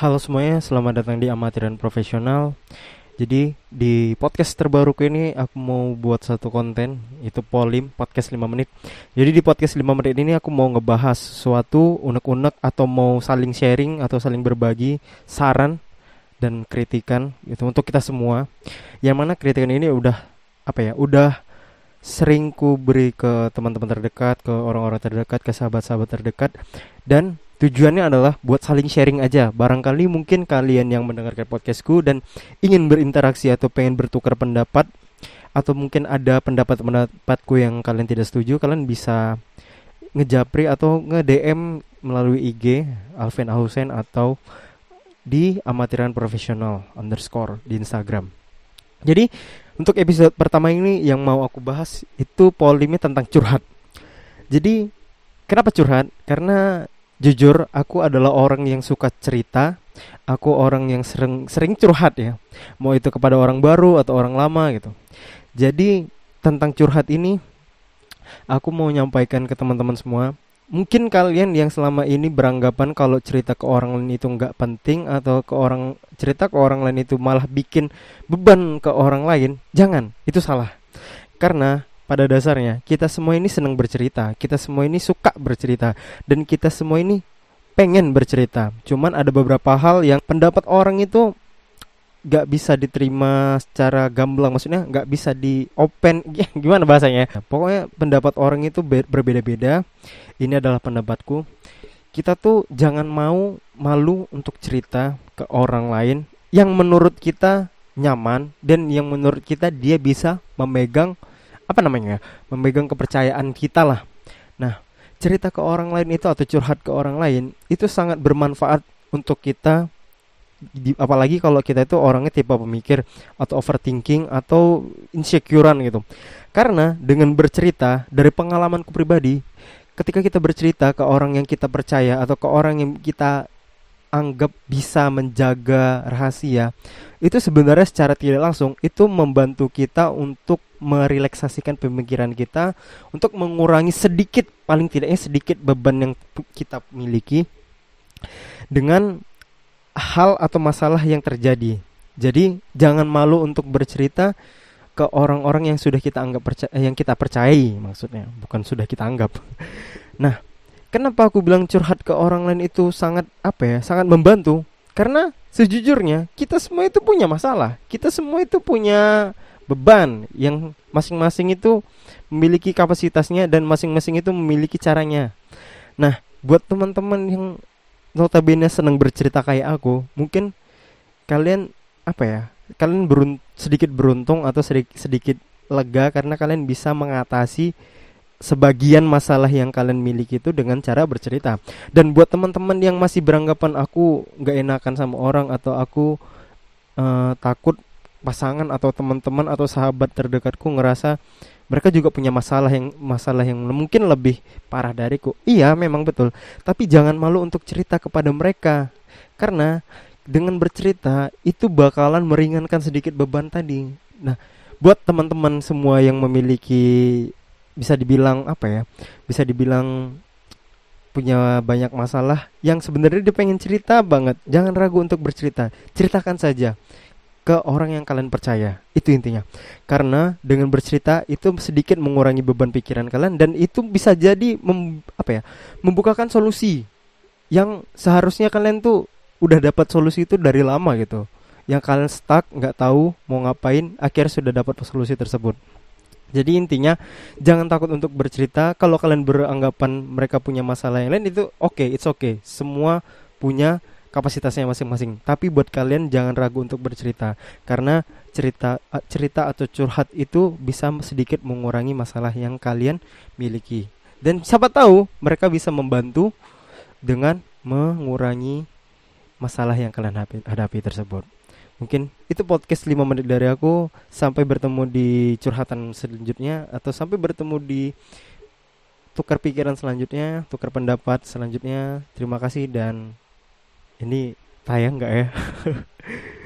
Halo semuanya, selamat datang di Amatiran Profesional. Jadi di podcast terbaruku ini aku mau buat satu konten itu polim podcast 5 menit. Jadi di podcast 5 menit ini aku mau ngebahas sesuatu unek-unek atau mau saling sharing atau saling berbagi saran dan kritikan itu untuk kita semua. Yang mana kritikan ini udah apa ya? Udah sering ku beri ke teman-teman terdekat, ke orang-orang terdekat, ke sahabat-sahabat terdekat dan Tujuannya adalah buat saling sharing aja. Barangkali mungkin kalian yang mendengarkan podcastku dan ingin berinteraksi atau pengen bertukar pendapat atau mungkin ada pendapat-pendapatku yang kalian tidak setuju, kalian bisa ngejapri atau nge-DM melalui IG Alvin Ahusen atau di amatiran profesional underscore di Instagram. Jadi untuk episode pertama ini yang mau aku bahas itu polemik tentang curhat. Jadi kenapa curhat? Karena jujur aku adalah orang yang suka cerita. Aku orang yang sering sering curhat ya. Mau itu kepada orang baru atau orang lama gitu. Jadi tentang curhat ini aku mau nyampaikan ke teman-teman semua. Mungkin kalian yang selama ini beranggapan kalau cerita ke orang lain itu nggak penting atau ke orang cerita ke orang lain itu malah bikin beban ke orang lain jangan. Itu salah. Karena pada dasarnya kita semua ini senang bercerita, kita semua ini suka bercerita dan kita semua ini pengen bercerita. Cuman ada beberapa hal yang pendapat orang itu gak bisa diterima secara gamblang maksudnya gak bisa di open ya, gimana bahasanya? Pokoknya pendapat orang itu berbeda-beda. Ini adalah pendapatku. Kita tuh jangan mau malu untuk cerita ke orang lain yang menurut kita nyaman dan yang menurut kita dia bisa memegang apa namanya memegang kepercayaan kita lah. Nah cerita ke orang lain itu atau curhat ke orang lain itu sangat bermanfaat untuk kita di, apalagi kalau kita itu orangnya tipe pemikir atau overthinking atau insecurean gitu. Karena dengan bercerita dari pengalamanku pribadi ketika kita bercerita ke orang yang kita percaya atau ke orang yang kita anggap bisa menjaga rahasia itu sebenarnya secara tidak langsung itu membantu kita untuk merelaksasikan pemikiran kita untuk mengurangi sedikit paling tidaknya sedikit beban yang kita miliki dengan hal atau masalah yang terjadi. Jadi jangan malu untuk bercerita ke orang-orang yang sudah kita anggap percaya yang kita percayai maksudnya, bukan sudah kita anggap. Nah, Kenapa aku bilang curhat ke orang lain itu sangat apa ya? Sangat membantu. Karena sejujurnya kita semua itu punya masalah. Kita semua itu punya beban yang masing-masing itu memiliki kapasitasnya dan masing-masing itu memiliki caranya. Nah, buat teman-teman yang notabene senang bercerita kayak aku, mungkin kalian apa ya? Kalian berun sedikit beruntung atau sedikit, sedikit lega karena kalian bisa mengatasi sebagian masalah yang kalian miliki itu dengan cara bercerita. Dan buat teman-teman yang masih beranggapan aku nggak enakan sama orang atau aku uh, takut pasangan atau teman-teman atau sahabat terdekatku ngerasa mereka juga punya masalah yang masalah yang mungkin lebih parah dariku. Iya, memang betul. Tapi jangan malu untuk cerita kepada mereka. Karena dengan bercerita itu bakalan meringankan sedikit beban tadi. Nah, buat teman-teman semua yang memiliki bisa dibilang apa ya bisa dibilang punya banyak masalah yang sebenarnya dia pengen cerita banget. Jangan ragu untuk bercerita. Ceritakan saja ke orang yang kalian percaya. Itu intinya. Karena dengan bercerita itu sedikit mengurangi beban pikiran kalian dan itu bisa jadi mem, apa ya membukakan solusi yang seharusnya kalian tuh udah dapat solusi itu dari lama gitu. Yang kalian stuck nggak tahu mau ngapain akhirnya sudah dapat solusi tersebut jadi intinya jangan takut untuk bercerita. Kalau kalian beranggapan mereka punya masalah yang lain itu oke, okay, it's okay. Semua punya kapasitasnya masing-masing. Tapi buat kalian jangan ragu untuk bercerita karena cerita cerita atau curhat itu bisa sedikit mengurangi masalah yang kalian miliki. Dan siapa tahu mereka bisa membantu dengan mengurangi masalah yang kalian hadapi tersebut. Mungkin. Itu podcast 5 menit dari aku. Sampai bertemu di curhatan selanjutnya. Atau sampai bertemu di Tukar pikiran selanjutnya Tukar pendapat selanjutnya. Terima kasih dan Ini tayang gak ya?